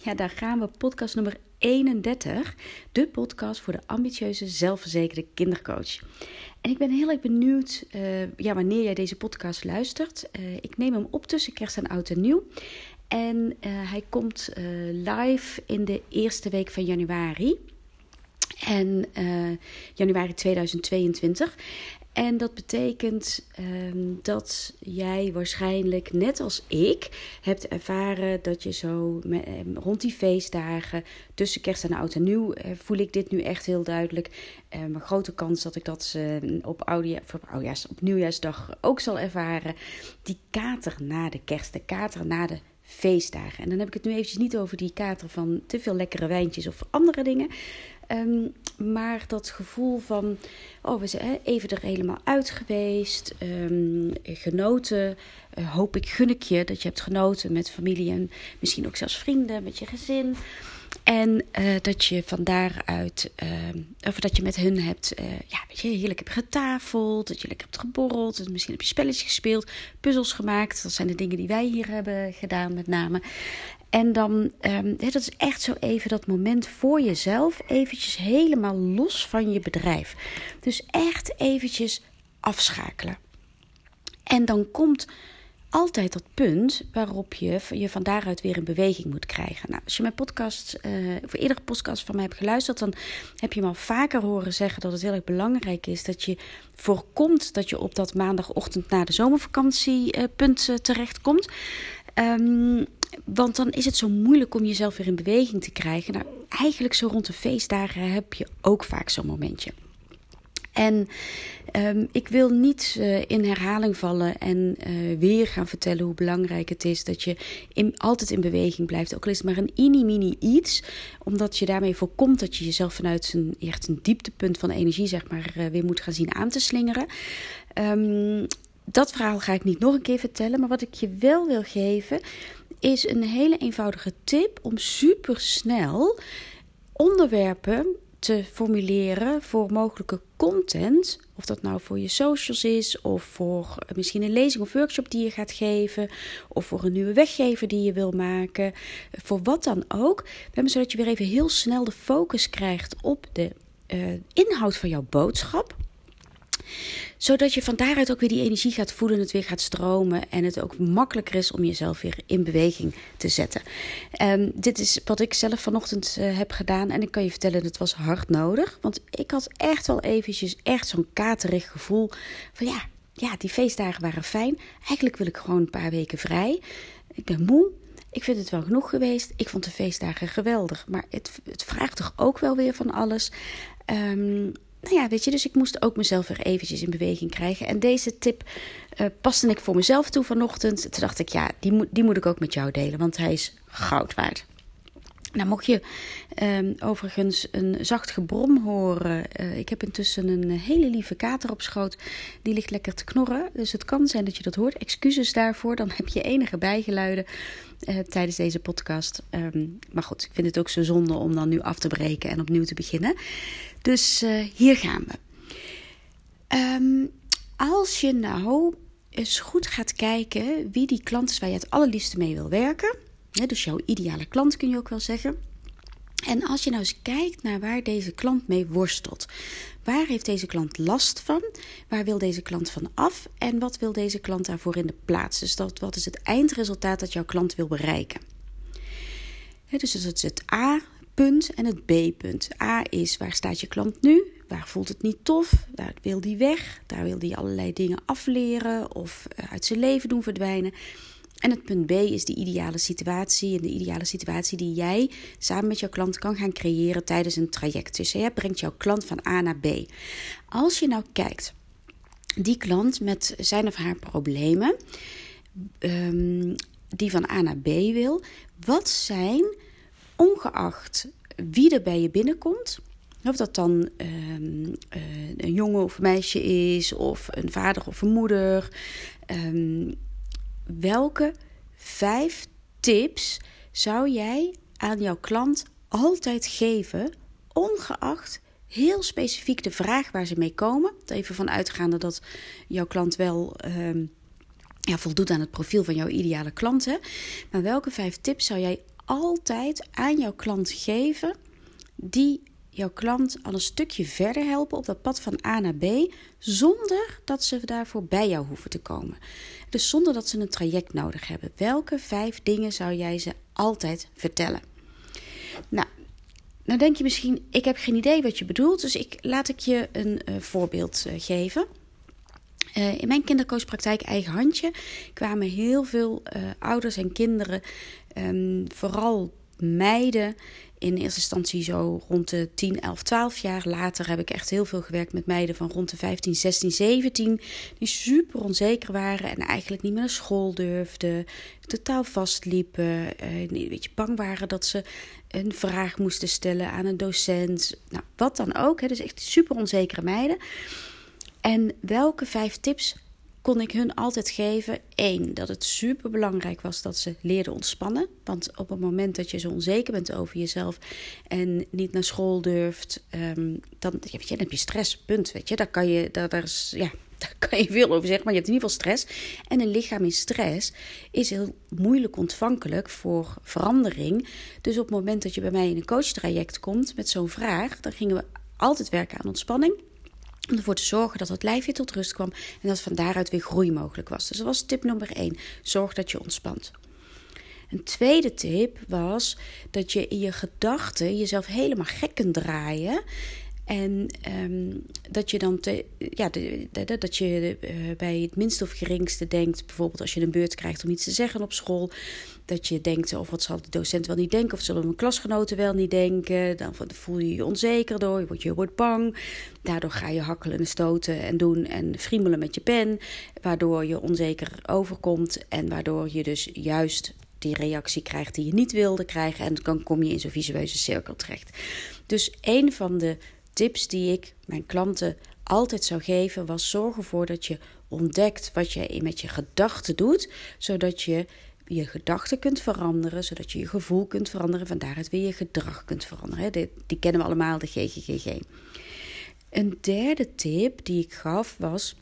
Ja, daar gaan we. Podcast nummer 31. De podcast voor de ambitieuze, zelfverzekerde kindercoach. En ik ben heel erg benieuwd uh, ja, wanneer jij deze podcast luistert. Uh, ik neem hem op tussen kerst en oud en nieuw. En uh, hij komt live in de eerste week van januari. En januari 2022. En dat betekent um, dat jij waarschijnlijk, net als ik, hebt ervaren dat je zo um, rond die feestdagen, tussen kerst en oud en nieuw, uh, voel ik dit nu echt heel duidelijk. Maar grote kans dat ik dat uh, op, op, op nieuwjaarsdag ook zal ervaren. Die kater na de kerst, de kater na de feestdagen. En dan heb ik het nu eventjes niet over die kater van te veel lekkere wijntjes of andere dingen. Um, maar dat gevoel van, oh, we zijn even er helemaal uit geweest, um, genoten. Uh, hoop ik, gun ik je dat je hebt genoten met familie en misschien ook zelfs vrienden, met je gezin. En uh, dat je van daaruit, uh, of dat je met hun hebt, uh, ja, weet je, heerlijk hebt getafeld, dat je lekker hebt geborreld, misschien heb je spelletjes gespeeld, puzzels gemaakt. Dat zijn de dingen die wij hier hebben gedaan, met name. En dan, um, dat is echt zo even dat moment voor jezelf, eventjes helemaal los van je bedrijf. Dus echt eventjes afschakelen. En dan komt altijd dat punt waarop je je van daaruit weer in beweging moet krijgen. Nou, als je mijn podcast, uh, of eerdere podcast van mij hebt geluisterd, dan heb je me al vaker horen zeggen dat het heel erg belangrijk is dat je voorkomt dat je op dat maandagochtend na de zomervakantie uh, punt uh, terechtkomt. Um, want dan is het zo moeilijk om jezelf weer in beweging te krijgen. Nou, eigenlijk zo rond de feestdagen heb je ook vaak zo'n momentje. En um, ik wil niet uh, in herhaling vallen en uh, weer gaan vertellen hoe belangrijk het is dat je altijd in beweging blijft. Ook al is het maar een mini-mini iets, omdat je daarmee voorkomt dat je jezelf vanuit een, echt een dieptepunt van energie zeg maar, uh, weer moet gaan zien aan te slingeren. Um, dat verhaal ga ik niet nog een keer vertellen, maar wat ik je wel wil geven is een hele eenvoudige tip om supersnel onderwerpen te formuleren voor mogelijke content. Of dat nou voor je socials is, of voor misschien een lezing of workshop die je gaat geven, of voor een nieuwe weggever die je wil maken. Voor wat dan ook. Zodat je weer even heel snel de focus krijgt op de uh, inhoud van jouw boodschap zodat je van daaruit ook weer die energie gaat voelen, het weer gaat stromen en het ook makkelijker is om jezelf weer in beweging te zetten. Um, dit is wat ik zelf vanochtend uh, heb gedaan en ik kan je vertellen, het was hard nodig. Want ik had echt wel eventjes echt zo'n katerig gevoel van ja, ja, die feestdagen waren fijn. Eigenlijk wil ik gewoon een paar weken vrij. Ik ben moe. Ik vind het wel genoeg geweest. Ik vond de feestdagen geweldig. Maar het, het vraagt toch ook wel weer van alles. Um, nou ja, weet je, dus ik moest ook mezelf weer eventjes in beweging krijgen. En deze tip uh, paste ik voor mezelf toe vanochtend. Toen dacht ik, ja, die moet, die moet ik ook met jou delen, want hij is goud waard. Nou, mocht je um, overigens een zacht gebrom horen. Uh, ik heb intussen een hele lieve kater op schoot. Die ligt lekker te knorren. Dus het kan zijn dat je dat hoort. Excuses daarvoor. Dan heb je enige bijgeluiden uh, tijdens deze podcast. Um, maar goed, ik vind het ook zo zonde om dan nu af te breken en opnieuw te beginnen. Dus uh, hier gaan we. Um, als je nou eens goed gaat kijken wie die klant is waar je het allerliefste mee wil werken dus jouw ideale klant kun je ook wel zeggen. En als je nou eens kijkt naar waar deze klant mee worstelt. Waar heeft deze klant last van? Waar wil deze klant van af? En wat wil deze klant daarvoor in de plaats? Dus dat, wat is het eindresultaat dat jouw klant wil bereiken? dus dat is het A-punt en het B-punt. A is waar staat je klant nu? Waar voelt het niet tof? Daar wil die weg. Daar wil die allerlei dingen afleren of eh, uit zijn leven doen verdwijnen. En het punt B is de ideale situatie. En de ideale situatie die jij samen met jouw klant kan gaan creëren tijdens een traject. Dus jij brengt jouw klant van A naar B. Als je nou kijkt, die klant met zijn of haar problemen, um, die van A naar B wil, wat zijn, ongeacht wie er bij je binnenkomt, of dat dan um, uh, een jongen of meisje is, of een vader of een moeder. Um, welke vijf tips zou jij aan jouw klant altijd geven, ongeacht heel specifiek de vraag waar ze mee komen? Even vanuitgaande dat jouw klant wel um, ja, voldoet aan het profiel van jouw ideale klant. Hè? Maar welke vijf tips zou jij altijd aan jouw klant geven die jouw klant al een stukje verder helpen op dat pad van A naar B, zonder dat ze daarvoor bij jou hoeven te komen. Dus zonder dat ze een traject nodig hebben. Welke vijf dingen zou jij ze altijd vertellen? Nou, nou denk je misschien, ik heb geen idee wat je bedoelt, dus ik, laat ik je een uh, voorbeeld uh, geven. Uh, in mijn kindercoachpraktijk eigen handje kwamen heel veel ouders en kinderen, um, vooral meiden, in eerste instantie zo rond de 10, 11, 12 jaar. Later heb ik echt heel veel gewerkt met meiden van rond de 15, 16, 17. Die super onzeker waren en eigenlijk niet meer naar school durfden. Totaal vastliepen. Eh, een beetje bang waren dat ze een vraag moesten stellen aan een docent. Nou, wat dan ook. Hè. Dus echt super onzekere meiden. En welke vijf tips kon ik hun altijd geven. één, dat het super belangrijk was dat ze leerden ontspannen. Want op het moment dat je zo onzeker bent over jezelf en niet naar school durft, um, dan, weet je, dan heb je stress. Punt. Weet je, daar kan je, daar, daar is, ja, daar kan je veel over zeggen, maar je hebt in ieder geval stress. En een lichaam in stress is heel moeilijk ontvankelijk voor verandering. Dus op het moment dat je bij mij in een coachtraject komt met zo'n vraag, dan gingen we altijd werken aan ontspanning. Om ervoor te zorgen dat het lijf weer tot rust kwam en dat van daaruit weer groei mogelijk was. Dus dat was tip nummer 1. Zorg dat je ontspant. Een tweede tip was dat je in je gedachten jezelf helemaal gek kunt draaien. En um, dat je dan te, ja, de, de, dat je uh, bij het minste of geringste denkt, bijvoorbeeld als je een beurt krijgt om iets te zeggen op school, dat je denkt, of wat zal de docent wel niet denken, of zullen mijn klasgenoten wel niet denken. Dan voel je je onzeker door, je wordt, je wordt bang. Daardoor ga je hakkelen en stoten en doen en friemelen met je pen, waardoor je onzeker overkomt en waardoor je dus juist die reactie krijgt die je niet wilde krijgen. En dan kom je in zo'n visueuze cirkel terecht. Dus een van de tips die ik mijn klanten altijd zou geven was: zorg ervoor dat je ontdekt wat je met je gedachten doet, zodat je je gedachten kunt veranderen, zodat je je gevoel kunt veranderen, van daaruit weer je gedrag kunt veranderen. Die, die kennen we allemaal, de GGGG. Een derde tip die ik gaf was: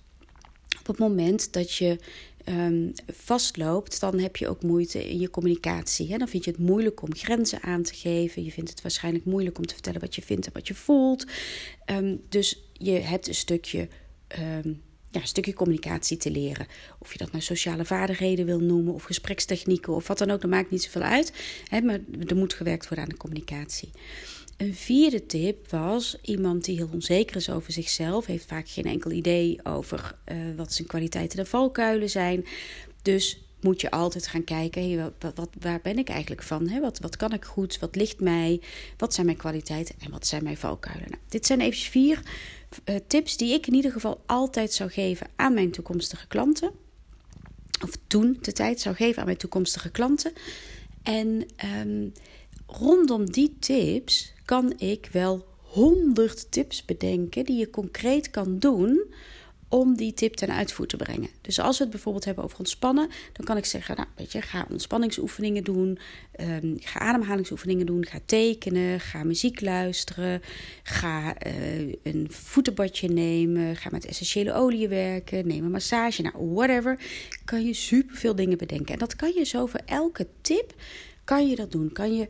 op het moment dat je um, vastloopt, dan heb je ook moeite in je communicatie. Hè? Dan vind je het moeilijk om grenzen aan te geven. Je vindt het waarschijnlijk moeilijk om te vertellen wat je vindt en wat je voelt. Um, dus je hebt een stukje. Um, ja, een stukje communicatie te leren. Of je dat nou sociale vaardigheden wil noemen, of gesprekstechnieken, of wat dan ook, dat maakt niet zoveel uit. Hè, maar er moet gewerkt worden aan de communicatie. Een vierde tip was iemand die heel onzeker is over zichzelf, heeft vaak geen enkel idee over uh, wat zijn kwaliteiten en valkuilen zijn. Dus moet je altijd gaan kijken, hey, wat, waar ben ik eigenlijk van? Hè? Wat, wat kan ik goed? Wat ligt mij? Wat zijn mijn kwaliteiten en wat zijn mijn valkuilen? Nou, dit zijn even vier uh, tips die ik in ieder geval altijd zou geven aan mijn toekomstige klanten. Of toen de tijd zou geven aan mijn toekomstige klanten. En um, rondom die tips kan ik wel honderd tips bedenken die je concreet kan doen om die tip ten uitvoer te brengen. Dus als we het bijvoorbeeld hebben over ontspannen, dan kan ik zeggen: Nou, weet je, ga ontspanningsoefeningen doen, um, ga ademhalingsoefeningen doen, ga tekenen, ga muziek luisteren, ga uh, een voetenbadje nemen, ga met essentiële olie werken, neem een massage, nou, whatever. Kan je superveel dingen bedenken. En dat kan je zo voor elke tip kan je dat doen. Kan je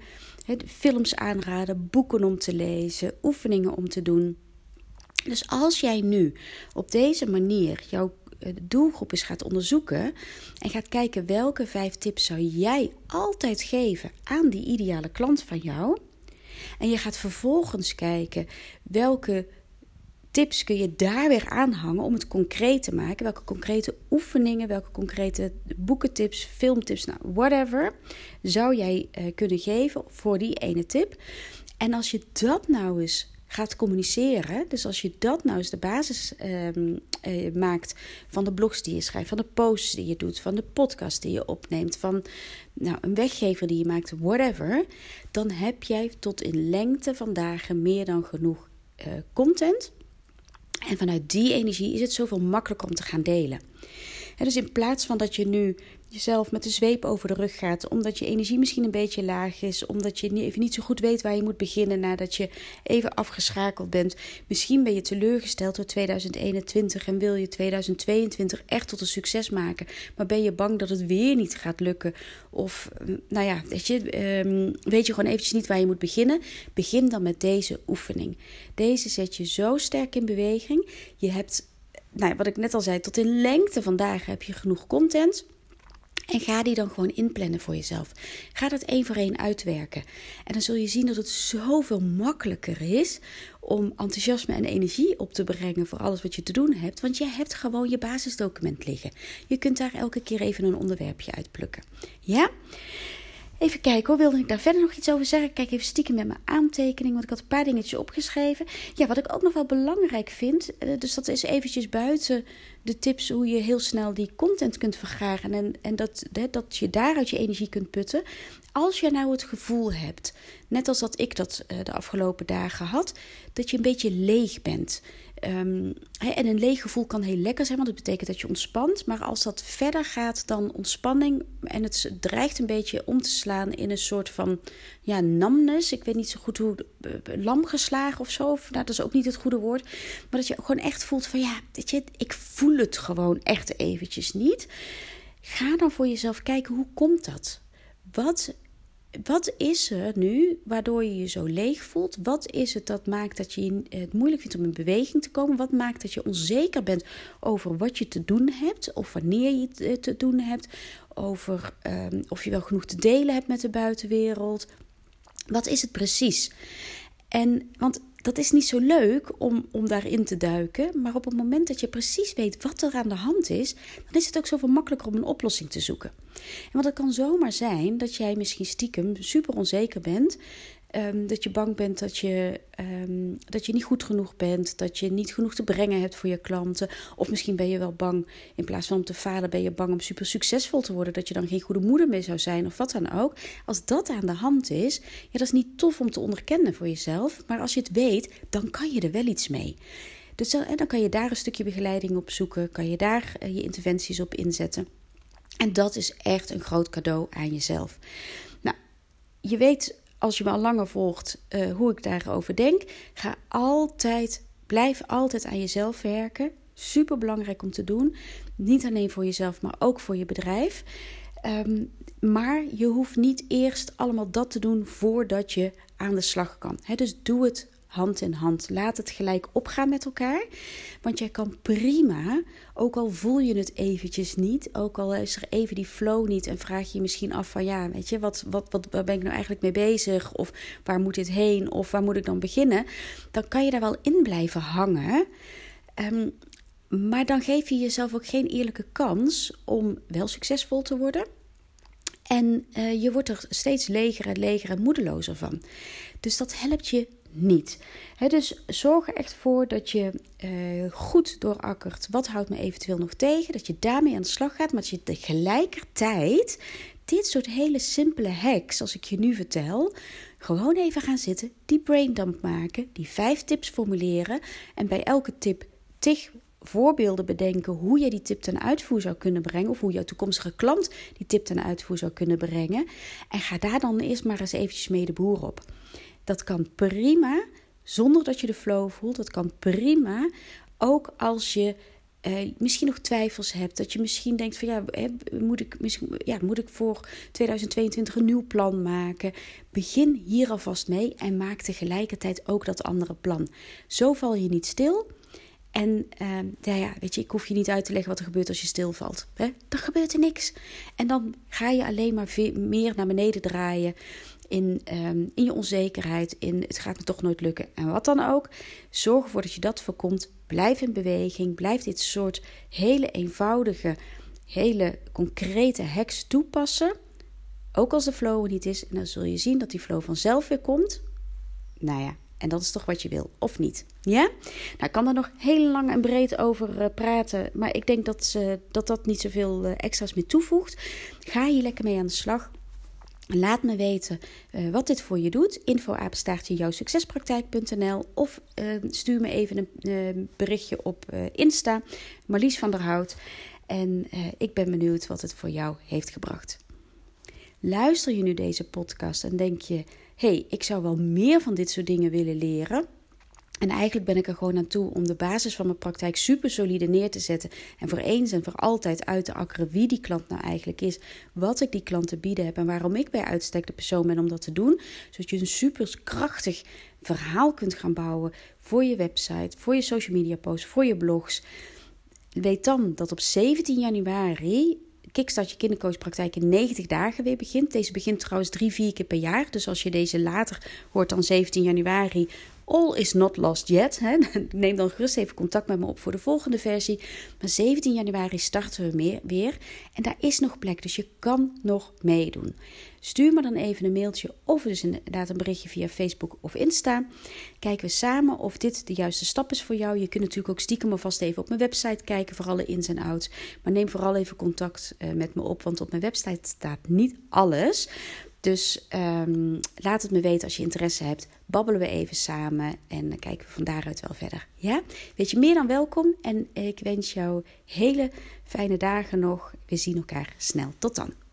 films aanraden, boeken om te lezen, oefeningen om te doen. Dus als jij nu op deze manier jouw eh, doelgroep eens gaat onderzoeken en gaat kijken welke vijf tips zou jij altijd geven aan die ideale klant van jou. En je gaat vervolgens kijken welke tips kun je daar weer aanhangen om het concreet te maken. Welke concrete oefeningen, welke concrete boekentips, filmtips, nou whatever, zou jij uh, kunnen geven voor die ene tip. En als je dat nou eens gaat communiceren, dus als je dat nou eens de basis um, uh, maakt van de blogs die je schrijft, van de posts die je doet, van de podcast die je opneemt, van nou, een weggever die je maakt, whatever, dan heb jij tot in lengte van dagen meer dan genoeg uh, content en vanuit die energie is het zoveel makkelijker om te gaan delen. Dus in plaats van dat je nu jezelf met de zweep over de rug gaat, omdat je energie misschien een beetje laag is, omdat je even niet zo goed weet waar je moet beginnen nadat je even afgeschakeld bent. Misschien ben je teleurgesteld door 2021 en wil je 2022 echt tot een succes maken, maar ben je bang dat het weer niet gaat lukken. Of, mm, nou ja, weet je, ehm, weet je gewoon eventjes niet waar je moet beginnen. Begin dan met deze oefening. Deze zet je zo sterk in beweging. Je hebt nou, wat ik net al zei, tot in lengte vandaag heb je genoeg content. En ga die dan gewoon inplannen voor jezelf. Ga dat één voor één uitwerken. En dan zul je zien dat het zoveel makkelijker is om enthousiasme en energie op te brengen voor alles wat je te doen hebt. Want je hebt gewoon je basisdocument liggen. Je kunt daar elke keer even een onderwerpje uitplukken. Ja? Even kijken hoor, wilde ik daar verder nog iets over zeggen? Kijk even stiekem met mijn aantekening, want ik had een paar dingetjes opgeschreven. Ja, wat ik ook nog wel belangrijk vind, eh, dus dat is eventjes buiten de tips hoe je heel snel die content kunt vergaren en, en dat, dat je daaruit je energie kunt putten. Als je nou het gevoel hebt, net als dat ik dat eh, de afgelopen dagen had, dat je een beetje leeg bent. Um, en een leeg gevoel kan heel lekker zijn, want het betekent dat je ontspant. Maar als dat verder gaat dan ontspanning en het dreigt een beetje om te slaan in een soort van ja, namnes. Ik weet niet zo goed hoe, uh, lam geslagen of zo. nou, dat is ook niet het goede woord. Maar dat je gewoon echt voelt van ja, weet je, ik voel het gewoon echt eventjes niet. Ga dan voor jezelf kijken, hoe komt dat? Wat wat is er nu waardoor je je zo leeg voelt? Wat is het dat maakt dat je het moeilijk vindt om in beweging te komen? Wat maakt dat je onzeker bent over wat je te doen hebt of wanneer je eh, te doen hebt? Over um, of je wel genoeg te delen hebt met de buitenwereld? Wat is het precies? En want dat is niet zo leuk om, om daarin te duiken. Maar op het moment dat je precies weet wat er aan de hand is, dan is het ook zoveel makkelijker om een oplossing te zoeken. En want het kan zomaar zijn dat jij misschien stiekem super onzeker bent Ehm, dat je bang bent dat je, ehm, dat je niet goed genoeg bent, dat je niet genoeg te brengen hebt voor je klanten. Of misschien ben je wel bang, in plaats van om te falen, ben je bang om super succesvol te worden, dat je dan geen goede moeder meer zou zijn of wat dan ook. Als dat aan de hand is, ja, dat is niet tof om te onderkennen voor jezelf. Maar als je het weet, dan kan je er wel iets mee. Dus dan, dan kan je daar een stukje begeleiding op zoeken, kan je daar eh, je interventies op inzetten. En dat is echt een groot cadeau aan jezelf. Nou, je weet als je me al langer volgt, uh, hoe ik daarover denk. Ga altijd, blijf altijd aan jezelf werken. Super belangrijk om te doen. Niet alleen voor jezelf, maar ook voor je bedrijf. Um, maar je hoeft niet eerst allemaal dat te doen voordat je aan de slag kan. Dus doe het hand in hand. Laat het gelijk opgaan met elkaar. Want jij kan prima, ook al voel je het eventjes niet, ook al is er even die flow niet en vraag je je misschien af van ja, weet je, wat, wat, wat, ben ik nou eigenlijk mee bezig? Of waar moet dit heen? Of waar moet ik dan beginnen? Dan kan je daar wel in blijven hangen. Um, maar dan geef je jezelf ook geen eerlijke kans om wel succesvol te worden. En uh, je wordt er steeds leger en leger en moedelozer van. Dus dat helpt je niet. dus zorg er echt voor dat je uh, goed doorakkert. Wat houdt me eventueel nog tegen? Dat je daarmee aan de slag gaat, maar dat je tegelijkertijd dit soort hele simpele hacks, als ik je nu vertel, gewoon even gaan zitten, die braindump maken, die vijf tips formuleren en bij elke tip tig voorbeelden bedenken hoe je die tip ten uitvoer zou kunnen brengen. Of hoe jouw toekomstige klant die tip ten uitvoer zou kunnen brengen. En ga daar dan eerst maar eens eventjes mee de boer op. Dat kan prima zonder dat je de flow voelt. Dat kan prima ook als je eh, misschien nog twijfels hebt. Dat je misschien denkt van ja, moet ik, misschien, ja, moet ik voor 2022 een nieuw plan maken? Begin hier alvast mee en maak tegelijkertijd ook dat andere plan. Zo val je niet stil. En uh, ja, ja, weet je, ik hoef je niet uit te leggen wat er gebeurt als je stilvalt. Hè? Dan gebeurt er niks. En dan ga je alleen maar meer naar beneden draaien in, um, in je onzekerheid, in het gaat me toch nooit lukken en wat dan ook. Zorg ervoor dat je dat voorkomt. Blijf in beweging. Blijf dit soort hele eenvoudige, hele concrete hacks toepassen. Ook als de flow er niet is. En dan zul je zien dat die flow vanzelf weer komt. Nou ja, en dat is toch wat je wil, of niet? Ja? Nou, ik kan daar nog heel lang en breed over uh, praten. Maar ik denk dat, uh, dat dat niet zoveel uh, extra's meer toevoegt. Ga hier lekker mee aan de slag. Laat me weten uh, wat dit voor je doet. Info jouwsuccespraktijk.nl of stuur me even een berichtje op Insta, Marlies van der Hout. En ik ben benieuwd wat het voor jou heeft gebracht. Luister je nu deze podcast en denk je: hey, ik zou wel meer van dit soort dingen willen leren? En eigenlijk ben ik er gewoon aan toe om de basis van mijn praktijk super solide neer te zetten. En voor eens en voor altijd uit te akkeren wie die klant nou eigenlijk is. Wat ik die klant te bieden heb en waarom ik bij uitstek de persoon ben om dat te doen. Zodat je een super krachtig verhaal kunt gaan bouwen voor je website, voor je social media posts, voor je blogs. Weet dan dat op 17 januari Kickstart je kindercoachpraktijk in 90 dagen weer begint. Deze begint trouwens drie, vier keer per jaar. Dus als je deze later hoort dan 17 januari All is not lost yet. Hè. Neem dan gerust even contact met me op voor de volgende versie. Maar 17 januari starten we weer. En daar is nog plek, dus je kan nog meedoen. Stuur me dan even een mailtje of dus inderdaad een berichtje via Facebook of Insta. Kijken we samen of dit de juiste stap is voor jou. Je kunt natuurlijk ook stiekem alvast even op mijn website kijken voor alle ins en outs. Maar neem vooral even contact eh, met me op, want op mijn website staat niet alles. Dus um, laat het me weten als je interesse hebt. Babbelen we even samen en dan kijken we van daaruit wel verder. Ja? Weet je, meer dan welkom en ik wens jou hele fijne dagen nog. We zien elkaar snel. Tot dan.